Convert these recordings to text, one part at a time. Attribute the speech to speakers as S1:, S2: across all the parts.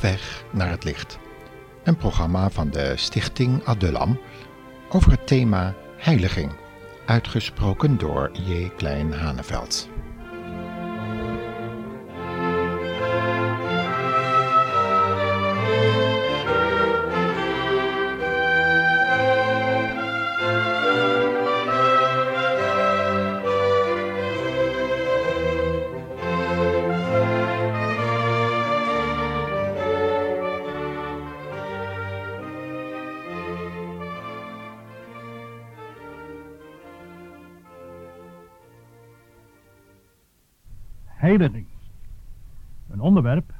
S1: weg naar het licht. Een programma van de Stichting Adullam over het thema heiliging, uitgesproken door J. Klein Haneveld.
S2: Heiliging. Een onderwerp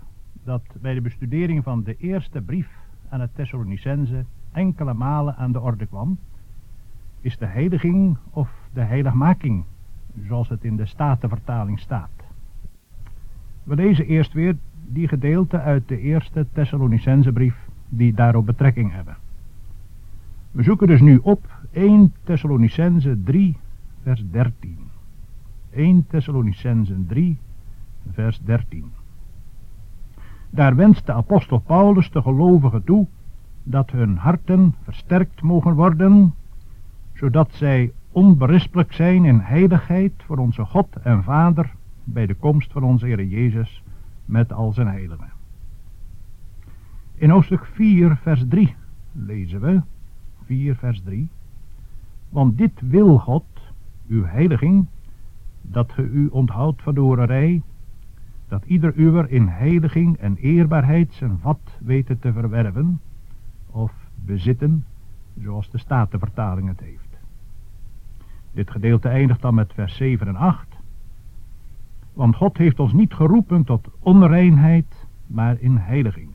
S2: dat bij de bestudering van de eerste brief aan het Thessalonicense enkele malen aan de orde kwam, is de heiliging of de heiligmaking, zoals het in de Statenvertaling staat. We lezen eerst weer die gedeelte uit de eerste Thessalonicense brief die daarop betrekking hebben. We zoeken dus nu op 1 Thessalonicense 3 vers 13. 1 Thessalonicense 3 vers 13. Daar wenst de apostel Paulus de gelovigen toe dat hun harten versterkt mogen worden, zodat zij onberispelijk zijn in heiligheid voor onze God en Vader bij de komst van onze Heer Jezus met al zijn heiligen. In hoofdstuk 4 vers 3 lezen we, 4 vers 3, want dit wil God, uw heiliging, dat ge u onthoudt van dorerij, dat ieder uwer in heiliging en eerbaarheid zijn vat weten te verwerven, of bezitten, zoals de Statenvertaling het heeft. Dit gedeelte eindigt dan met vers 7 en 8. Want God heeft ons niet geroepen tot onreinheid, maar in heiliging.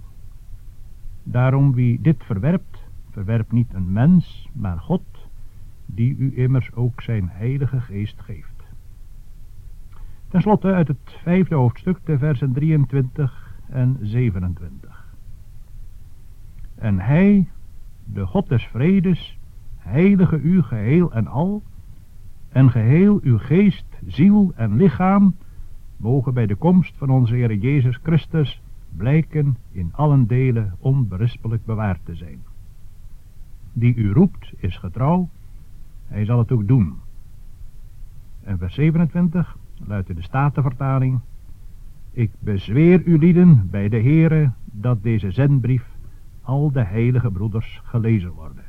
S2: Daarom wie dit verwerpt, verwerpt niet een mens, maar God, die u immers ook zijn heilige geest geeft. Ten slotte uit het vijfde hoofdstuk, de versen 23 en 27. En hij, de God des vredes, heilige u geheel en al, en geheel uw geest, ziel en lichaam, mogen bij de komst van onze Heer Jezus Christus blijken in allen delen onberispelijk bewaard te zijn. Die u roept is getrouw, hij zal het ook doen. En vers 27 luidt de Statenvertaling. Ik bezweer u lieden bij de Heere dat deze zendbrief al de heilige broeders gelezen worden.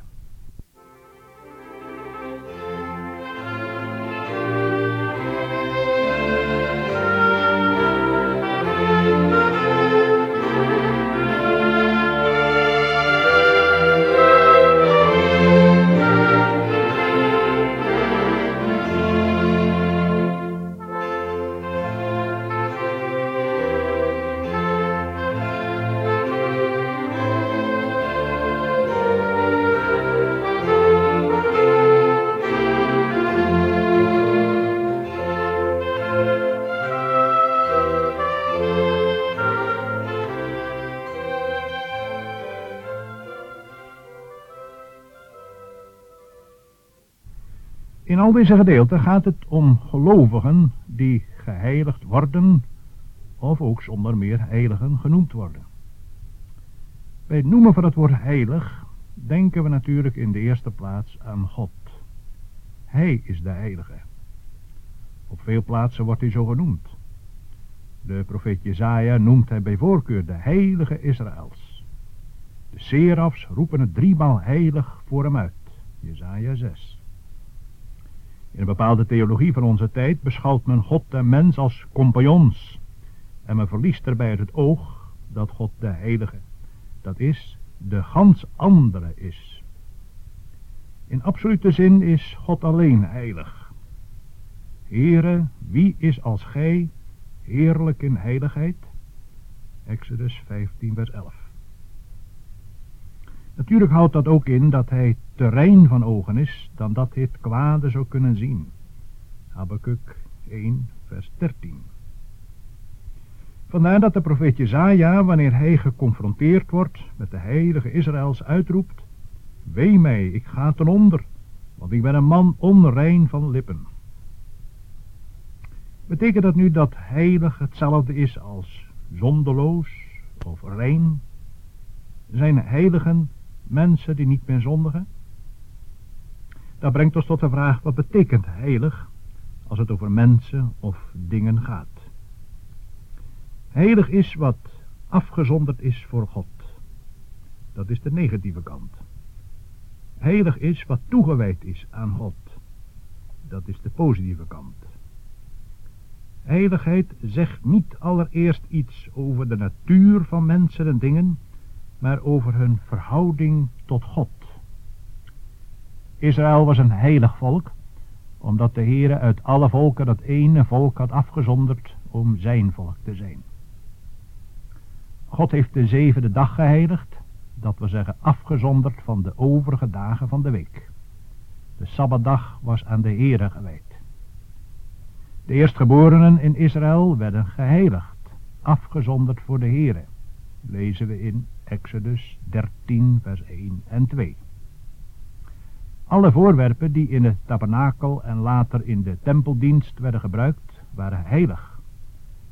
S2: Al deze gedeelten gaat het om gelovigen die geheiligd worden of ook zonder meer heiligen genoemd worden. Bij het noemen van het woord heilig denken we natuurlijk in de eerste plaats aan God. Hij is de heilige. Op veel plaatsen wordt hij zo genoemd. De profeet Jezaja noemt hij bij voorkeur de heilige Israëls. De serafs roepen het driemaal heilig voor hem uit. Jezaja 6. In een bepaalde theologie van onze tijd beschouwt men God en mens als compagnons. En men verliest erbij uit het oog dat God de heilige, dat is, de gans andere is. In absolute zin is God alleen heilig. Heere, wie is als gij, heerlijk in heiligheid? Exodus 15 vers 11. Natuurlijk houdt dat ook in dat hij terrein van ogen is, dan dat het kwade zou kunnen zien. Habakkuk 1 vers 13. Vandaar dat de profeet Jezaja, wanneer hij geconfronteerd wordt met de heilige Israëls, uitroept, Wee mij, ik ga ten onder, want ik ben een man onrein van lippen. Betekent dat nu dat heilig hetzelfde is als zondeloos of rein Zijn heiligen mensen die niet meer zondigen? Dat brengt ons tot de vraag, wat betekent heilig als het over mensen of dingen gaat? Heilig is wat afgezonderd is voor God. Dat is de negatieve kant. Heilig is wat toegewijd is aan God. Dat is de positieve kant. Heiligheid zegt niet allereerst iets over de natuur van mensen en dingen, maar over hun verhouding tot God. Israël was een heilig volk, omdat de Heere uit alle volken dat ene volk had afgezonderd om zijn volk te zijn. God heeft de zevende dag geheiligd, dat we zeggen afgezonderd van de overige dagen van de week. De Sabbatdag was aan de Heere gewijd. De eerstgeborenen in Israël werden geheiligd, afgezonderd voor de Heere. Lezen we in Exodus 13 vers 1 en 2. Alle voorwerpen die in het tabernakel en later in de tempeldienst werden gebruikt, waren heilig.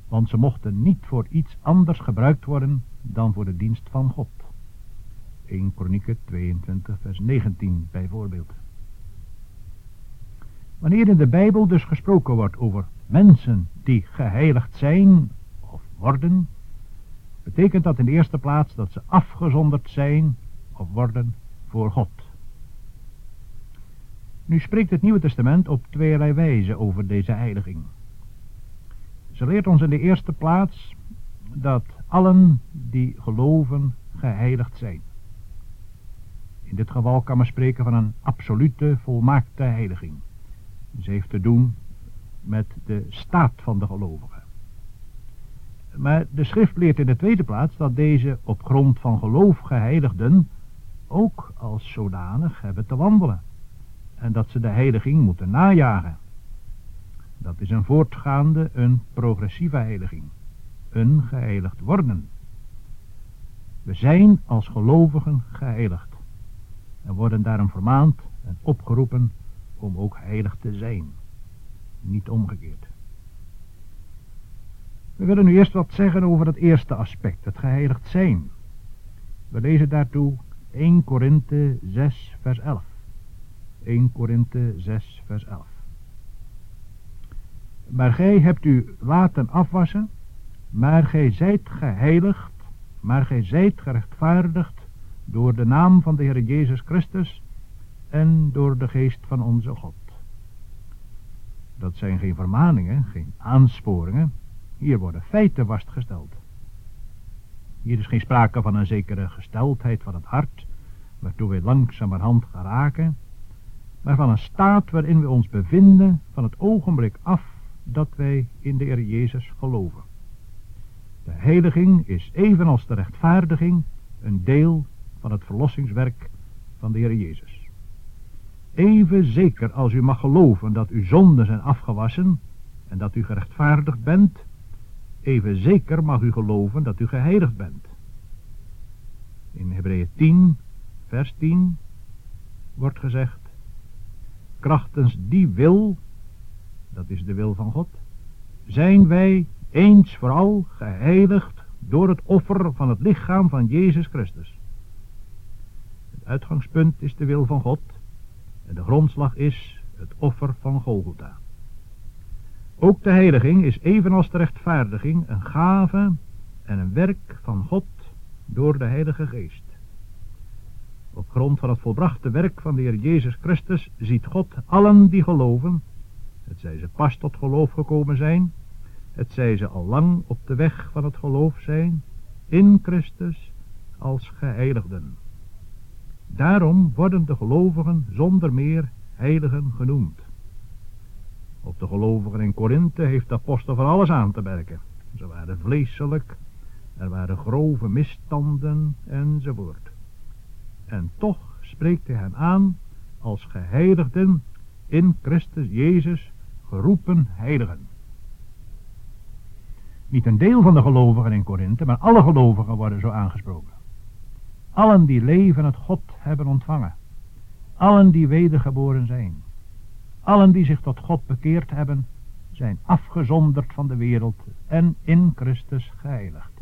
S2: Want ze mochten niet voor iets anders gebruikt worden dan voor de dienst van God. 1 Kronieken 22 vers 19 bijvoorbeeld. Wanneer in de Bijbel dus gesproken wordt over mensen die geheiligd zijn of worden, betekent dat in de eerste plaats dat ze afgezonderd zijn of worden voor God. Nu spreekt het Nieuwe Testament op tweeërlei wijze over deze heiliging. Ze leert ons in de eerste plaats dat allen die geloven geheiligd zijn. In dit geval kan men spreken van een absolute, volmaakte heiliging. Ze heeft te doen met de staat van de gelovigen. Maar de schrift leert in de tweede plaats dat deze op grond van geloof geheiligden ook als zodanig hebben te wandelen. En dat ze de heiliging moeten najagen. Dat is een voortgaande, een progressieve heiliging. Een geheiligd worden. We zijn als gelovigen geheiligd. En worden daarom vermaand en opgeroepen om ook heilig te zijn. Niet omgekeerd. We willen nu eerst wat zeggen over het eerste aspect, het geheiligd zijn. We lezen daartoe 1 Korinthe 6 vers 11. 1 Korinthe 6 vers 11. Maar gij hebt u laten afwassen, maar gij zijt geheiligd, maar gij zijt gerechtvaardigd door de naam van de Heer Jezus Christus en door de geest van onze God. Dat zijn geen vermaningen, geen aansporingen. Hier worden feiten vastgesteld. Hier is geen sprake van een zekere gesteldheid van het hart, waartoe wij langzamerhand geraken, maar van een staat waarin we ons bevinden van het ogenblik af dat wij in de Heer Jezus geloven. De heiliging is evenals de rechtvaardiging een deel van het verlossingswerk van de Heer Jezus. Even zeker als u mag geloven dat uw zonden zijn afgewassen en dat u gerechtvaardigd bent, even zeker mag u geloven dat u geheiligd bent. In Hebreeën 10, vers 10 wordt gezegd, krachtens die wil, dat is de wil van God, zijn wij eens vooral geheiligd door het offer van het lichaam van Jezus Christus. Het uitgangspunt is de wil van God en de grondslag is het offer van Golgotha. Ook de heiliging is evenals de rechtvaardiging een gave en een werk van God door de Heilige Geest. Op grond van het volbrachte werk van de Heer Jezus Christus ziet God allen die geloven, het zij ze pas tot geloof gekomen zijn, het zij ze al lang op de weg van het geloof zijn, in Christus als geheiligden. Daarom worden de gelovigen zonder meer heiligen genoemd. Op de gelovigen in Korinthe heeft de apostel van alles aan te merken. Ze waren vleeselijk, er waren grove misstanden enzovoort. En toch spreekt hij hen aan als geheiligden in Christus Jezus geroepen heiligen. Niet een deel van de gelovigen in Korinthe, maar alle gelovigen worden zo aangesproken. Allen die leven het God hebben ontvangen. Allen die wedergeboren zijn. Allen die zich tot God bekeerd hebben, zijn afgezonderd van de wereld en in Christus geheiligd.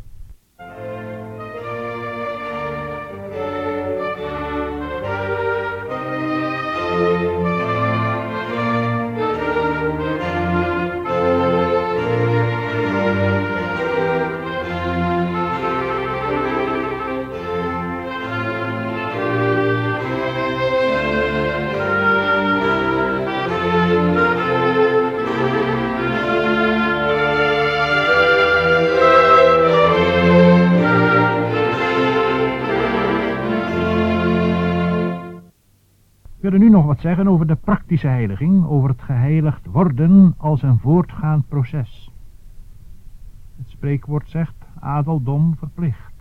S2: Zeggen over de praktische heiliging, over het geheiligd worden als een voortgaand proces. Het spreekwoord zegt adeldom verplicht.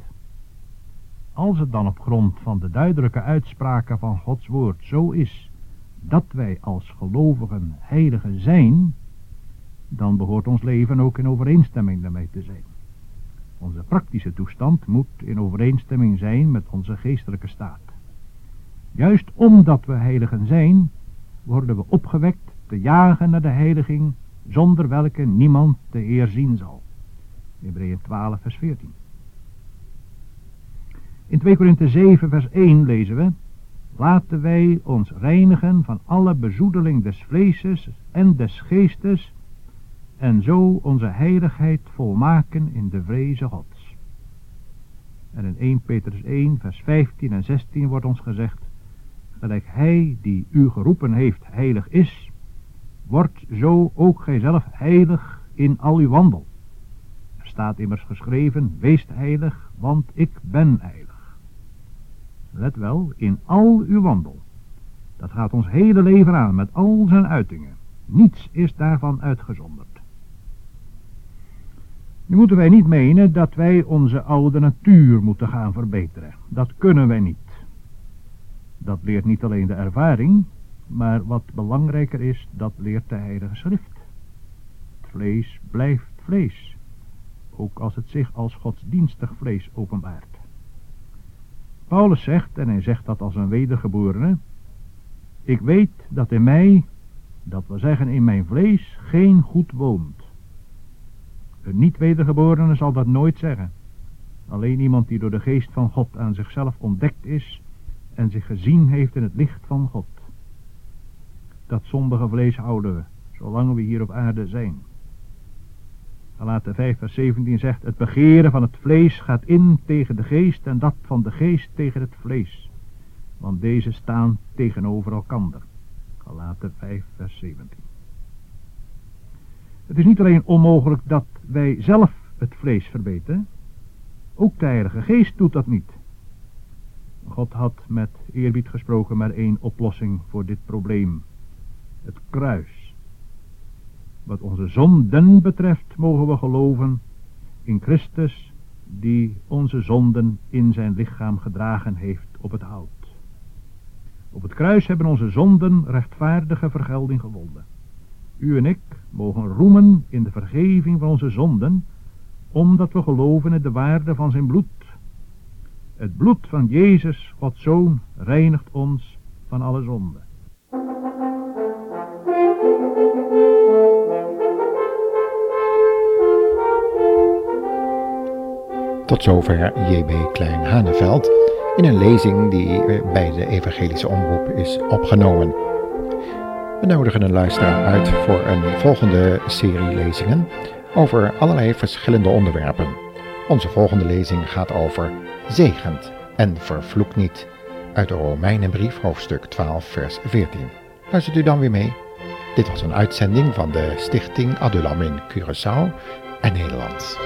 S2: Als het dan op grond van de duidelijke uitspraken van Gods woord zo is dat wij als gelovigen heiligen zijn, dan behoort ons leven ook in overeenstemming daarmee te zijn. Onze praktische toestand moet in overeenstemming zijn met onze geestelijke staat. Juist omdat we heiligen zijn, worden we opgewekt te jagen naar de heiliging, zonder welke niemand de eer zien zal. Hebreeën 12 vers 14. In 2 Korinthe 7 vers 1 lezen we, Laten wij ons reinigen van alle bezoedeling des vleeses en des geestes, en zo onze heiligheid volmaken in de vreze Gods. En in 1 Petrus 1 vers 15 en 16 wordt ons gezegd, gelijk hij die u geroepen heeft heilig is, wordt zo ook gijzelf heilig in al uw wandel. Er staat immers geschreven, wees heilig, want ik ben heilig. Let wel, in al uw wandel. Dat gaat ons hele leven aan, met al zijn uitingen. Niets is daarvan uitgezonderd. Nu moeten wij niet menen dat wij onze oude natuur moeten gaan verbeteren. Dat kunnen wij niet. Dat leert niet alleen de ervaring, maar wat belangrijker is, dat leert de Heilige Schrift. Het vlees blijft vlees, ook als het zich als godsdienstig vlees openbaart. Paulus zegt, en hij zegt dat als een wedergeborene, ik weet dat in mij, dat wil zeggen in mijn vlees, geen goed woont. Een niet-wedergeborene zal dat nooit zeggen. Alleen iemand die door de geest van God aan zichzelf ontdekt is en zich gezien heeft in het licht van God. Dat zondige vlees houden we, zolang we hier op aarde zijn. Galaten 5 vers 17 zegt, het begeren van het vlees gaat in tegen de geest en dat van de geest tegen het vlees. Want deze staan tegenover elkander. Galaten 5 vers 17. Het is niet alleen onmogelijk dat wij zelf het vlees verbeteren, ook de Heilige Geest doet dat niet. God had met eerbied gesproken maar één oplossing voor dit probleem. Het kruis. Wat onze zonden betreft mogen we geloven in Christus die onze zonden in zijn lichaam gedragen heeft op het hout. Op het kruis hebben onze zonden rechtvaardige vergelding gewonnen. U en ik mogen roemen in de vergeving van onze zonden, omdat we geloven in de waarde van zijn bloed het bloed van Jezus, Gods Zoon, reinigt ons van alle zonde.
S1: Tot zover J.B. Klein-Haneveld in een lezing die bij de Evangelische Omroep is opgenomen. We nodigen een luisteraar uit voor een volgende serie lezingen over allerlei verschillende onderwerpen. Onze volgende lezing gaat over zegent en vervloekt niet. Uit de Romeinenbrief, hoofdstuk 12, vers 14. Luistert u dan weer mee? Dit was een uitzending van de Stichting Adulam in Curaçao en Nederland.